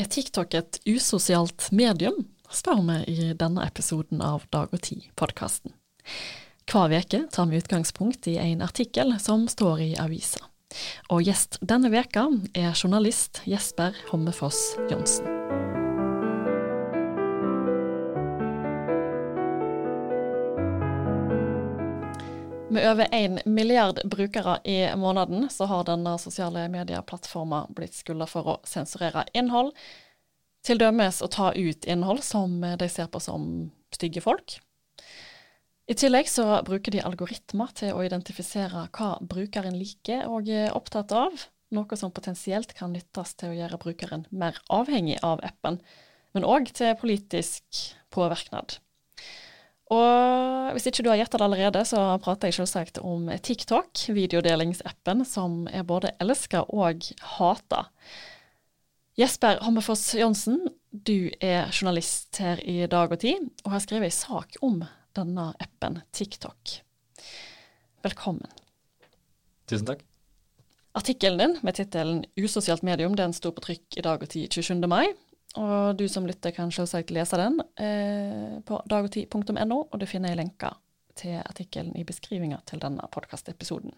Er TikTok et usosialt medium, spør vi i denne episoden av Dag og Tid-podkasten. Hver uke tar vi utgangspunkt i en artikkel som står i avisa. Og gjest denne veka er journalist Jesper Hommefoss Johnsen. Med over én milliard brukere i måneden, så har denne sosiale medieplattforma blitt skylda for å sensurere innhold. Til dømes å ta ut innhold som de ser på som stygge folk. I tillegg så bruker de algoritmer til å identifisere hva brukeren liker og er opptatt av, noe som potensielt kan nyttes til å gjøre brukeren mer avhengig av appen, men òg til politisk påvirknad. Og hvis ikke du har gjettet det allerede, så prater jeg selvsagt om TikTok, videodelingsappen som er både elska og hata. Jesper Hammerfoss Johnsen, du er journalist her i Dag og Tid, og har skrevet en sak om denne appen TikTok. Velkommen. Tusen takk. Artikkelen din med tittelen 'Usosialt medium' den sto på trykk i Dag og Tid 27. mai, og du som lytter kan selvsagt lese den eh, på dagogtid.no, og du finner lenker til artikkelen i beskrivinga til denne podkastepisoden.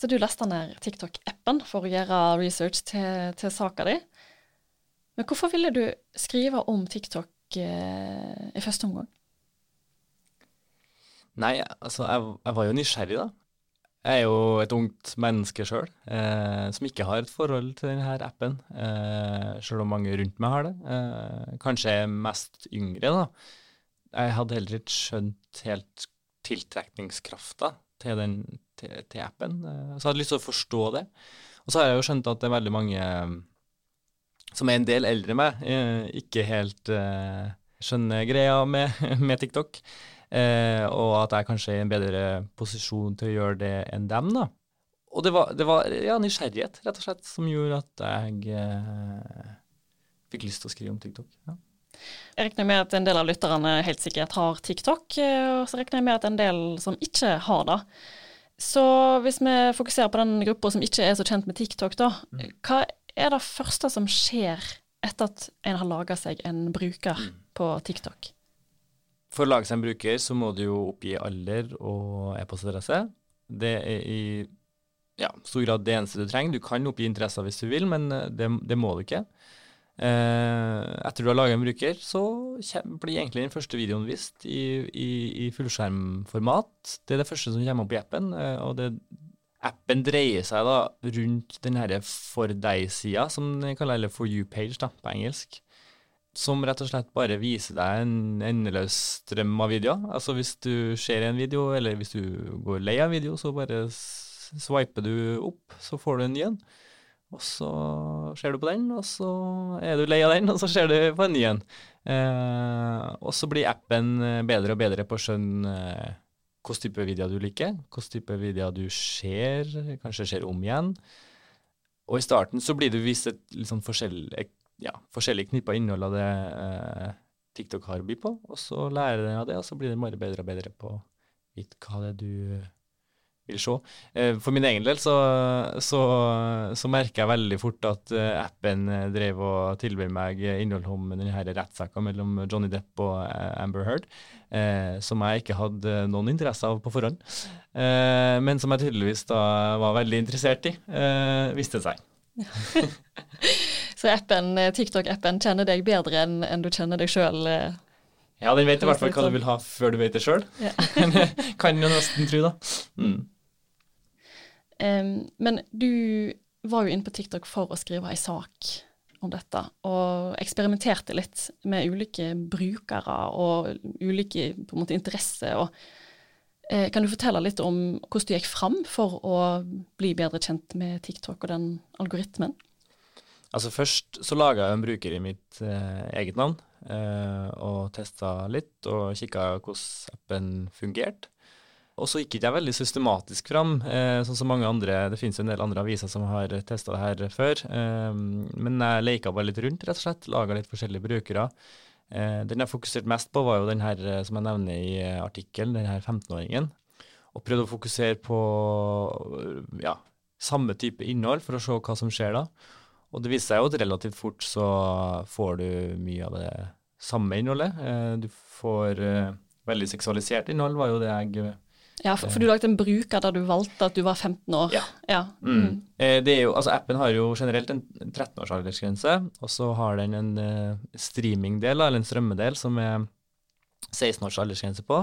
Så du lasta ned TikTok-appen for å gjøre research til, til saka di. Men hvorfor ville du skrive om TikTok eh, i første omgang? Nei, altså, jeg, jeg var jo nysgjerrig, da. Jeg er jo et ungt menneske sjøl, eh, som ikke har et forhold til denne appen, eh, sjøl om mange rundt meg har det. Eh, kanskje mest yngre, da. Jeg hadde heller ikke skjønt helt tiltrekningskrafta til, til, til, appen, eh, så jeg hadde lyst til å forstå det. Og så har jeg jo skjønt at det er veldig mange eh, som er en del eldre enn meg, eh, ikke helt skjønner greia med, med TikTok. Eh, og at jeg kanskje er i en bedre posisjon til å gjøre det enn dem, da. Og det var, det var ja, nysgjerrighet, rett og slett, som gjorde at jeg eh, fikk lyst til å skrive om TikTok. Ja. Jeg regner med at en del av lytterne helt sikkert har TikTok, eh, og så regner jeg med at en del som ikke har det. Så hvis vi fokuserer på den gruppa som ikke er så kjent med TikTok, da, mm. hva er det første som skjer etter at en har laga seg en bruker mm. på TikTok? For å lage seg en bruker, så må du jo oppgi alder og e-postadresse. Det er i ja, stor grad det eneste du trenger. Du kan oppgi interesser hvis du vil, men eh, det, det må du ikke. Eh, etter du har laget en bruker, så blir egentlig den første videoen vist i, i, i fullskjermformat. Det er det første som kommer opp i appen. Eh, og det, appen dreier seg da rundt den herre for deg-sida, som den kaller eller for you-page på engelsk som rett og slett bare viser deg en endeløs strøm av videoer. Altså hvis du ser en video, eller hvis du går lei av video, så bare swiper du opp, så får du en ny en. Og så ser du på den, og så er du lei av den, og så ser du på en ny en. Eh, og så blir appen bedre og bedre på å skjønne eh, hvilken type videoer du liker, hvilken type videoer du ser, kanskje ser om igjen. Og i starten så blir du vist et litt sånn forskjellig ja, forskjellige knipper innhold av det eh, TikTok har å by på, og så lærer den av det, og så blir den bare bedre og bedre på vidt hva det er du vil se. Eh, for min egen del så, så, så merker jeg veldig fort at eh, appen eh, drev og tilbød meg innhold om denne rettssaka mellom Johnny Depp og eh, Amber Heard, eh, som jeg ikke hadde noen interesse av på forhånd, men som jeg tydeligvis da var veldig interessert i, viste det seg. Så appen, eh, TikTok-appen kjenner deg bedre enn, enn du kjenner deg sjøl? Eh, ja, den vet i hvert fall hva du vil ha før du vet det sjøl. Ja. kan jo nesten tro, da. Mm. Um, men du var jo inne på TikTok for å skrive ei sak om dette, og eksperimenterte litt med ulike brukere og ulike på en måte interesse. og eh, Kan du fortelle litt om hvordan du gikk fram for å bli bedre kjent med TikTok og den algoritmen? Altså Først så laga jeg en bruker i mitt eh, eget navn, eh, og testa litt og kikka hvordan appen fungerte. Og så gikk ikke jeg veldig systematisk fram, eh, sånn som mange andre. Det finnes jo en del andre aviser som har testa det her før. Eh, men jeg leika bare litt rundt, rett og slett. Laga litt forskjellige brukere. Eh, den jeg fokuserte mest på, var jo den her eh, som jeg nevner i artikkelen, den her 15-åringen. Og prøvde å fokusere på ja, samme type innhold for å se hva som skjer da. Og det viser seg jo at relativt fort så får du mye av det samme innholdet. Eh, du får eh, veldig seksualisert innhold, var jo det jeg ja, for, for, du lagde en bruker der du valgte at du var 15 år. Ja. ja. Mm. Mm. Det jo, altså Appen har jo generelt en 13-års aldersgrense, og så har den en streamingdel, eller en strømmedel, som er 16 års aldersgrense på.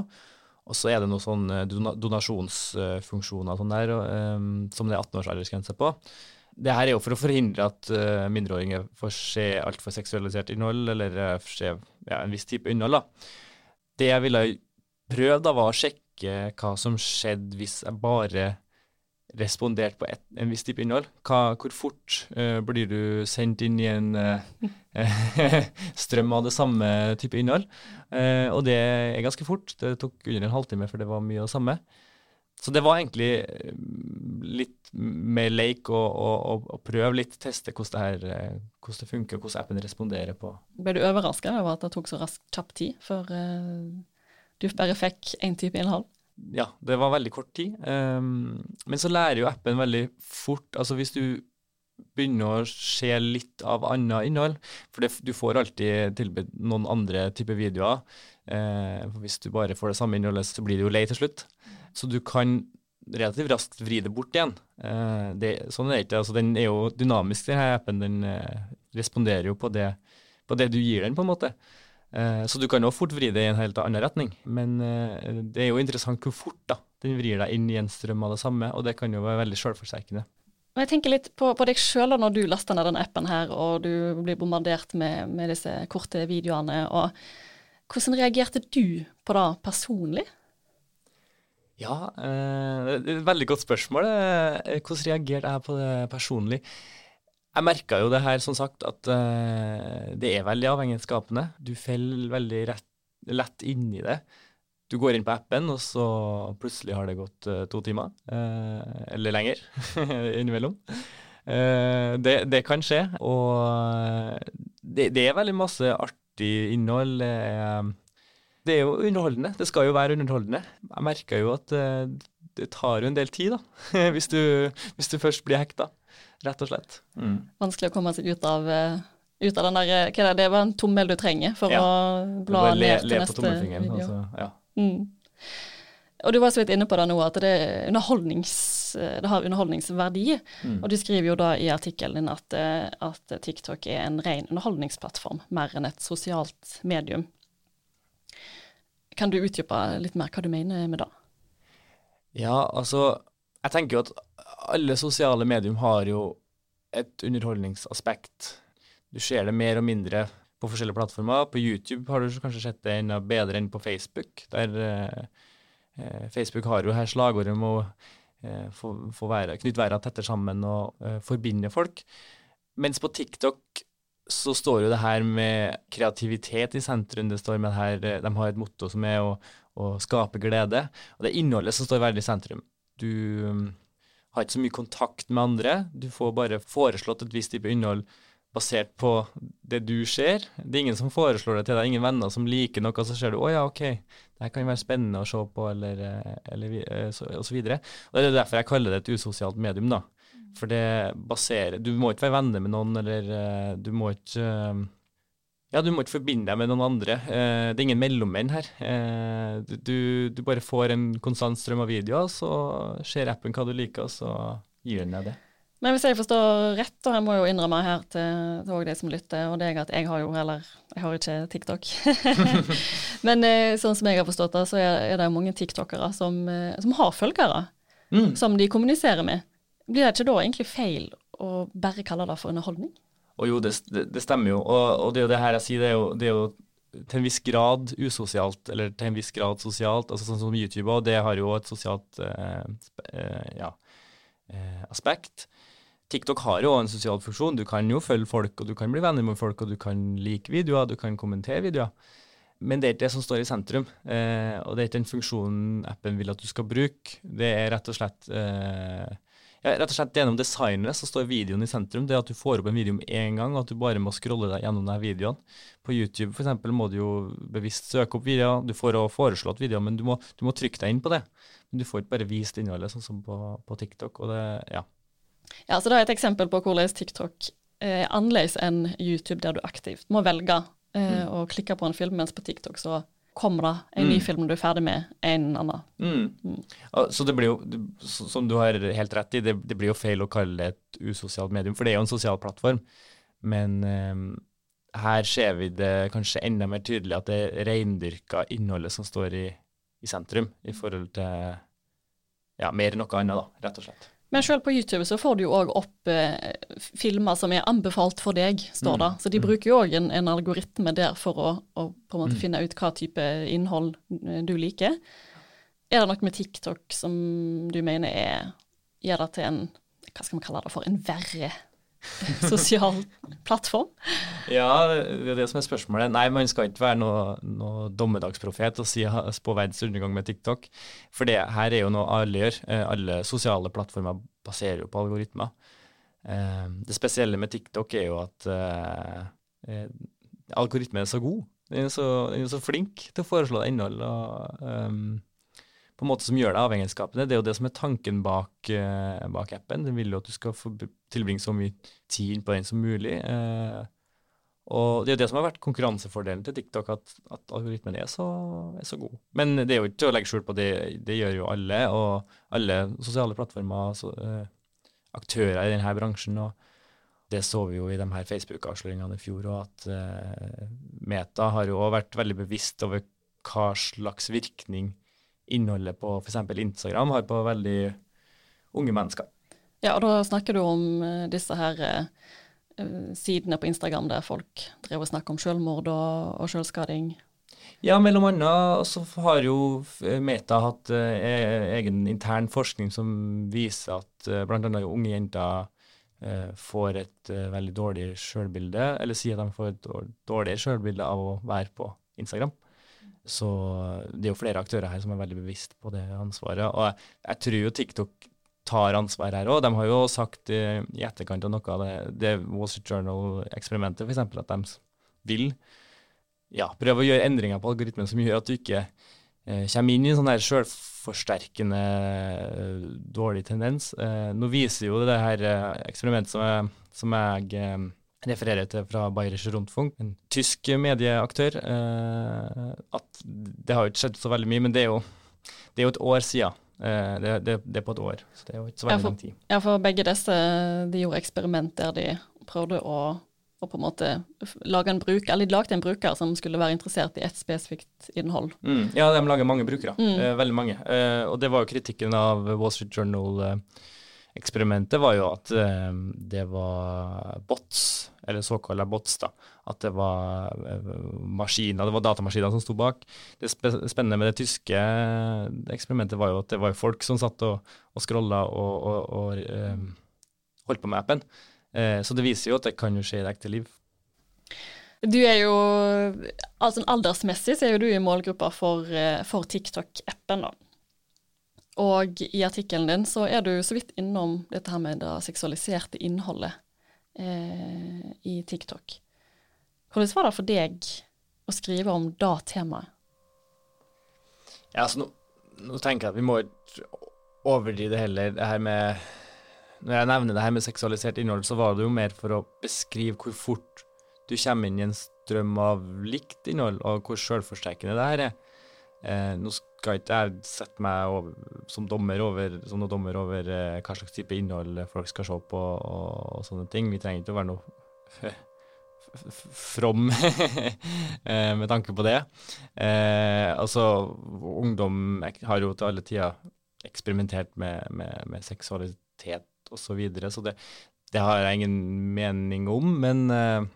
Og så er det noen sånne donasjonsfunksjoner sånn der, som det er 18 års aldersgrense på. Det her er jo for å forhindre at uh, mindreåringer får se altfor seksualisert innhold, eller uh, se ja, en viss type innhold. da. Det jeg ville prøve, da, var å sjekke hva som skjedde hvis jeg bare responderte på et, en viss type innhold. Hva, hvor fort uh, blir du sendt inn i en strøm av det samme type innhold? og det er ganske fort. Det tok under en halvtime, for det var mye av det samme. Så det var egentlig litt mer leik og, og, og prøve litt, teste hvordan det, her, eh, hvordan det funker, hvordan appen responderer på. Ble du overraska over at det tok så raskt kjapp tid før uh, du bare fikk én type innhold? Ja, det var veldig kort tid. Um, men så lærer jo appen veldig fort. Altså hvis du begynner å se litt av annet innhold, for det, du får alltid tilbudt noen andre typer videoer. For hvis du bare får det samme innholdet, så blir du jo lei til slutt. Så du kan relativt raskt vri det bort igjen. Eh, det, sånn er det ikke. Altså, den er jo dynamisk, denne appen. Den eh, responderer jo på det, på det, du gir den, på en måte. Eh, så du kan jo fort vri det i en helt annen retning. Men det er jo interessant hvor fort da, den vrir deg inn i en strøm av det samme, og det kan jo være veldig selvforsterkende. Jeg tenker litt på, på deg sjøl når du laster ned denne appen her, og du blir bombardert med, med disse korte videoene. og Hvordan reagerte du på det personlig? Ja, eh, veldig godt spørsmål. Eh, hvordan reagerte jeg på det personlig? Jeg merka jo det her, som sagt, at eh, det er veldig avhengighetsskapende. Du faller veldig rett, lett inn i det. Du går inn på appen, og så plutselig har det gått to timer. eller lenger innimellom. Det, det, kan skje. Og det, det, er veldig masse artig innhold. Er det er jo underholdende. Det skal jo være underholdende. Jeg merker jo at uh, det tar jo en del tid, da, hvis du, hvis du først blir hekta. Rett og slett. Mm. Vanskelig å komme seg ut av, uh, ut av den der hva er det, det var en tommel du trenger for ja. å bla ned til neste video. Altså, ja. mm. Og du var så vidt inne på det nå, at det, det har underholdningsverdi. Mm. Og du skriver jo da i artikkelen din at, at TikTok er en ren underholdningsplattform, mer enn et sosialt medium. Kan du utdype litt mer hva du mener med det? Ja, altså Jeg tenker jo at alle sosiale medium har jo et underholdningsaspekt. Du ser det mer og mindre på forskjellige plattformer. På YouTube har du kanskje sett det enda bedre enn på Facebook. Der eh, eh Facebook har jo her slagordet om å eh, få, få være, knytte verden tettere sammen og eh, forbinde folk. Mens på TikTok så står jo det her med kreativitet i sentrum. Det står med her, De har et motto som er å, å skape glede. Og det er innholdet som står veldig i sentrum. Du um, har ikke så mye kontakt med andre. Du får bare foreslått et visst type innhold basert på det du ser. Det er ingen som foreslår det til deg, ingen venner som liker noe, så ser du å ja, OK, det her kan være spennende å se på, eller, eller eh, så, og så videre. Og Det er derfor jeg kaller det et usosialt medium. da. For det baserer Du må ikke være venner med noen, eller uh, du må ikke uh, Ja, du må ikke forbinde deg med noen andre. Uh, det er ingen mellommenn her. Du, du, bare får en konstant strøm av videoer, så ser appen hva du liker, og så gir den deg det. Men hvis jeg forstår rett, og jeg må jo innrømme her til, til de som lytter, og det er at jeg har jo heller Jeg har ikke TikTok. Men sånn som jeg har forstått det, så er, er det mange tiktokere som, som har følgere. Mm. Som de kommuniserer med. Blir det ikke da egentlig feil å bare kalle det for underholdning? Og jo, det, det, stemmer jo. Og, og, det er jo det her jeg sier, det er jo, det er jo til en viss grad usosialt, eller til en viss grad sosialt. altså Sånn som YouTube, og det har jo et sosialt eh, eh, ja, eh, aspekt. TikTok har jo en sosial funksjon. Du kan jo følge folk, og du kan bli venner med folk, og du kan like videoer, du kan kommentere videoer. Men det er ikke det som står i sentrum, eh, og det er ikke den funksjonen appen vil at du skal bruke. Det er rett og slett eh, rett og slett Gjennom designet så står videoen i sentrum. Det at du får opp en video med en gang, og at du bare må scrolle deg gjennom denne videoen. På YouTube eksempel, må du jo bevisst søke opp videoer. Du får også foreslått videoer, men du må, du må, trykke deg inn på det. Men du får ikke bare vist innholdet, sånn som på, på TikTok. og det, ja. Ja, så Det er et eksempel på hvordan TikTok eh, annerledes enn YouTube, der du aktivt må velge eh, Mm. å klikke på en film, mens på TikTok så kommer det en ny Mm. film når du er ferdig med en annen. Mm. Mm. Så det blir jo, som du har helt rett i, det, det blir jo feil å kalle det et usosialt medium, for det er jo en sosial plattform. Men um, her ser vi det kanskje enda mer tydelig at det er reindyrka innholdet som står i, i sentrum, i forhold til ja, mer enn noe annet, da, rett og slett. Men selv på YouTube så får du jo òg opp eh, filmer som er anbefalt for deg, står det. Mm, Så de mm. bruker jo òg en, en algoritme der for å, å på en måte Mm. finne ut hva type innhold eh, du liker. Er det noe med TikTok som du mener er gjør det til en hva skal man kalle det for, en verre sosial plattform? Ja, det er det som er spørsmålet. Nei, man skal ikke være noe, noe dommedagsprofet og si, spå verdens undergang med TikTok. For det her er jo noe alle gjør. Eh, Alle sosiale plattformer baserer jo på algoritmer. Eh, Det spesielle med TikTok er jo at eh, algoritmen er så god. Den er så, den er så flink til å foreslå innhold. og ehm, på en måte som gjør deg avhengighetsskapende. Det er jo det som er tanken bak, uh, bak appen. Den vil jo at du skal få tilbringe så mye tid på den som mulig. Uh, og det er jo det som har vært konkurransefordelen til TikTok, at, at algoritmen er så, er så god. Men det er jo ikke til å legge skjul på, det, det gjør jo alle, og alle sosiale plattformer, så, uh, aktører i denne bransjen. og det så vi jo i de her Facebook-avsløringene i fjor, og at eh, Meta har jo vært veldig bevisst over hva slags virkning innholdet på f.eks. Instagram har på veldig unge mennesker. Ja, og da snakker du om eh, disse her eh, sidene på Instagram der folk drev og snakker om selvmord og, og selvskading. Ja, mellom annet så har jo Meta hatt eh, e- egen intern forskning som viser at eh, annet unge jenter eh, får et veldig dårlig selvbilde, eller sier at de får et dår- dårligere selvbilde av å være på Instagram. Så det er jo flere aktører her som er veldig bevisst på det ansvaret. Og jeg, jeg tror jo TikTok tar ansvar her òg. De har jo sagt eh, i etterkant av noe av det, det Wall Street Journal-eksperimentet, f.eks., at de vil ja, prøve å gjøre endringer på algoritmen som gjør at du ikke eh, kommer inn i en sånn her selvforsterkende eh, dårlig tendens. Nå viser jo det her eksperimentet som som jeg refererer til fra Bayerische Rundfunk, en tysk medieaktør, eh, at det har jo ikke skjedd så veldig mye, men det er jo, det er jo et år siden. Eh, det, det, det er på et år, så det er jo ikke så Ja, veldig for- lang tid. Ja, for begge disse de gjorde eksperiment der de prøvde å, å på en måte lage en bruker, eller de lagde en bruker som skulle være interessert i ett spesifikt innhold. Mm, ja, de lager mange brukere. Mm. Eh, veldig mange. Eh, og det var jo kritikken av Wall Street Journal-eksperimentet, var jo at eh, det var bots, eller såkalte bots, da. At det var eh, maskiner, det var datamaskiner som sto bak. Det spe spennende med det tyske eksperimentet var jo at det var folk som satt og, og scrolla og, og, og eh, holdt på med appen. Eh, så det viser jo at det kan jo skje i det ekte liv. Du er jo, altså aldersmessig så er jo du i målgruppa for, eh, for TikTok-appen da. Og i artikkelen din så er du så vidt innom dette her med det seksualiserte innholdet eh, i TikTok. Hvordan var det for deg å skrive om det temaet? Ja, altså nå, nå tenker jeg at vi må ikke overdrive heller. Det her med Når jeg nevner det her med seksualisert innhold, så var det jo mer for å beskrive hvor fort du kommer inn i en strøm av likt innhold, og hvor sjølforsterkende det her er. Eh, nå skal ikke jeg sette meg over, som, dommer over, som noen dommer over eh, hva slags type innhold folk skal se på og, og sånne ting. Vi trenger ikke å være noe from eh, med tanke på det. Eh, altså, ungdom har jo til alle tider eksperimentert med, med, med seksualitet osv., så, videre, så det, det har jeg ingen mening om. Men, eh,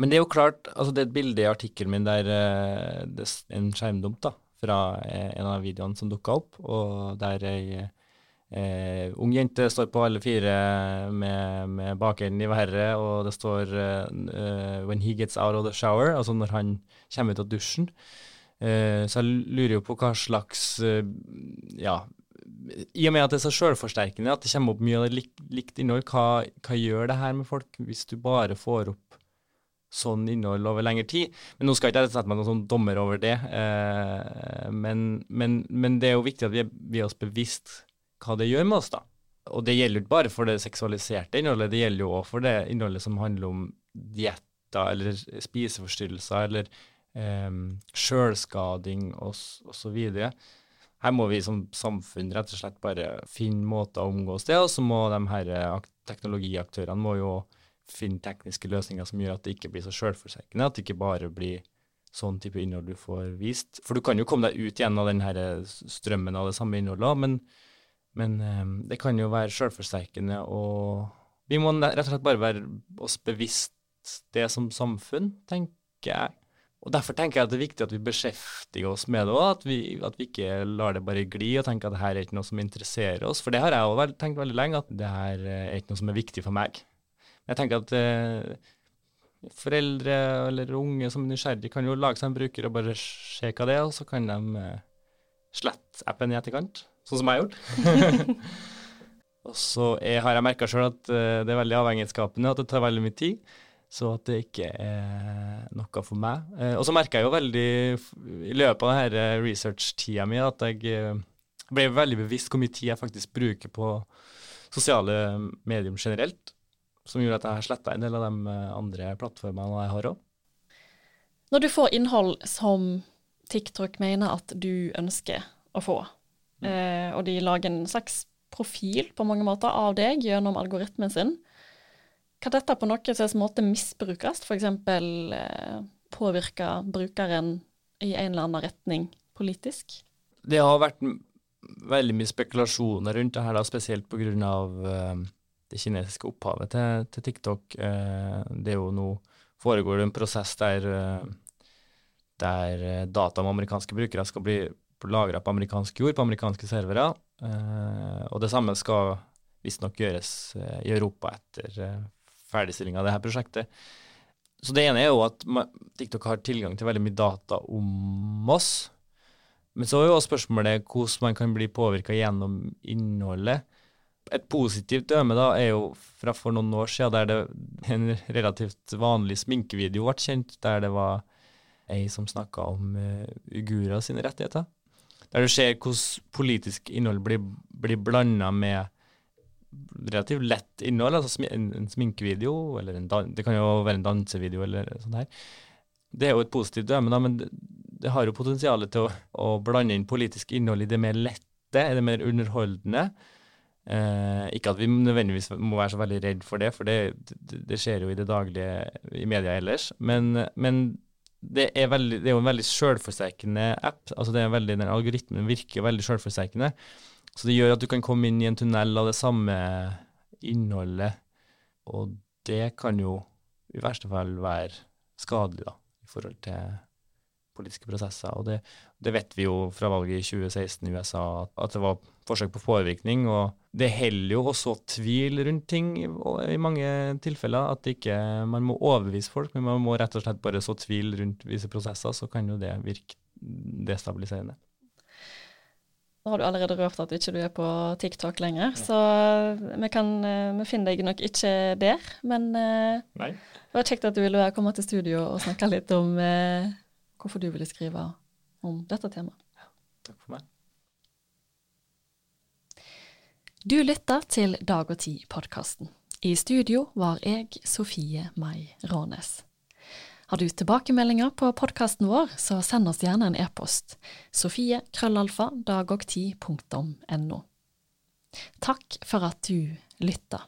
men det er jo klart, altså det er et bilde i artikkelen min der eh, det er en skjermdump da, fra eh, en av videoene som dukka opp, og der ei eh, ung jente står på alle fire med, med bakenden i været, og det står eh, eh, 'when he gets out of the shower', altså når han kommer ut av dusjen. Eh, så jeg lurer jo på hva slags Ja, i og med at det er så selvforsterkende, at det kommer opp mye av det likt, likt innhold, hva, hva gjør det her med folk hvis du bare får opp sånn innhold over lengre tid? Men nå skal ikke jeg sette meg noen sånn dommer over det, eh, men, men, men det er jo viktig at vi er, vi er oss bevisst hva det gjør med oss, da. Og det gjelder jo ikke bare for det seksualiserte innholdet, det gjelder jo òg for det innholdet som handler om dietter eller spiseforstyrrelser eller eh, sjølskading osv. Her må vi som samfunn rett og slett bare finne måter å omgås det, og så må de her teknologiaktørene må jo finne tekniske løsninger som gjør at det ikke blir så sjølforsterkende, at det ikke bare blir sånn type innhold du får vist. For du kan jo komme deg ut igjen av den her strømmen av det samme innholdet, men, men um, det kan jo være sjølforsterkende, og vi må rett og slett bare være oss bevisst det som samfunn, tenker jeg. Og Derfor tenker jeg at det er viktig at vi beskjeftiger oss med det òg, at, at, vi ikke lar det bare gli og tenker at det her er ikke noe som interesserer oss. For det har jeg òg tenkt veldig lenge, at det her er ikke noe som er viktig for meg. Jeg tenker at eh, foreldre eller unge som er nysgjerrige, kan jo lage seg en bruker og bare se hva det er, og så kan de eh, slette appen i etterkant, sånn som jeg har gjort. og så har jeg merka sjøl at eh, det er veldig avhengighetsskapende, at det tar veldig mye tid. Så at det ikke er noe for meg. Eh, og så merka jeg jo veldig i løpet av denne research-tida mi at jeg eh, ble veldig bevisst hvor mye tid jeg faktisk bruker på sosiale medier generelt som gjorde at jeg sletta en del av de eh, andre plattformene jeg har òg. Når du får innhold som TikTok mener at du ønsker å få, mm. eh, og de lager en slags profil på mange måter av deg gjennom algoritmen sin, kan dette på noen slags måte misbrukes, f.eks. Eh, påvirke brukeren i en eller annen retning politisk? Det har vært veldig mye spekulasjoner rundt det her, da, spesielt pga. Det kinesiske opphavet til, til TikTok. Eh, det er jo nå foregår det en prosess der, eh, der eh, data om amerikanske brukere skal bli lagra på amerikansk jord, på amerikanske servere. og det samme skal visstnok gjøres i Europa etter ferdigstillinga av dette prosjektet. Så det ene er jo at TikTok har tilgang til veldig mye data om oss. Men så er jo også spørsmålet hvordan man kan bli påvirka gjennom innholdet et positivt døme da, er jo fra for noen år siden, der det en relativt vanlig sminkevideo ble kjent, der det var ei som snakka om uh, uigurer sine rettigheter. Der du ser hvordan politisk innhold blir, blir blanda med relativt lett innhold, altså en, en sminkevideo, eller en, det kan jo være en dansevideo eller sånt her. Det er jo et positivt døme, da, men det, det har jo potensial til å, å blande inn politisk innhold i det mer lette, i det mer underholdende. Eh, ikke at vi nødvendigvis må være så veldig redd for det, for det, det, skjer jo i det daglige i media ellers. Men, men det, er veldig, det, er jo en veldig sjølforsterkende app. altså det er veldig, Den algoritmen virker veldig sjølforsterkende. Så det gjør at du kan komme inn i en tunnel av det samme innholdet, og det kan jo i verste fall være skadelig da, i forhold til politiske prosesser. Og det, det, vet vi jo fra valget i 2016 i USA, at det var forsøk på påvirkning. Og det heller jo også tvil rundt ting i, i mange tilfeller. At ikke, man må overbevise folk, men man må rett og slett bare så tvil rundt visse prosesser, så kan jo det virke destabiliserende. Nå har du allerede røpt at ikke du er på TikTok lenger, ja. så vi, kan, eh, vi finner deg nok ikke der. Men eh, Nei. det var kjekt at du ville komme til studio og snakke litt om eh, hvorfor du ville skrive om dette temaet. Ja, takk for meg. Du lytter til Dag og Tid-podkasten. I studio var jeg Sofie Mai Rånes. Har du tilbakemeldinger på podkasten vår, så send oss gjerne en e-post. Sofie krøllalfa dagogti.no Takk for at du lytta.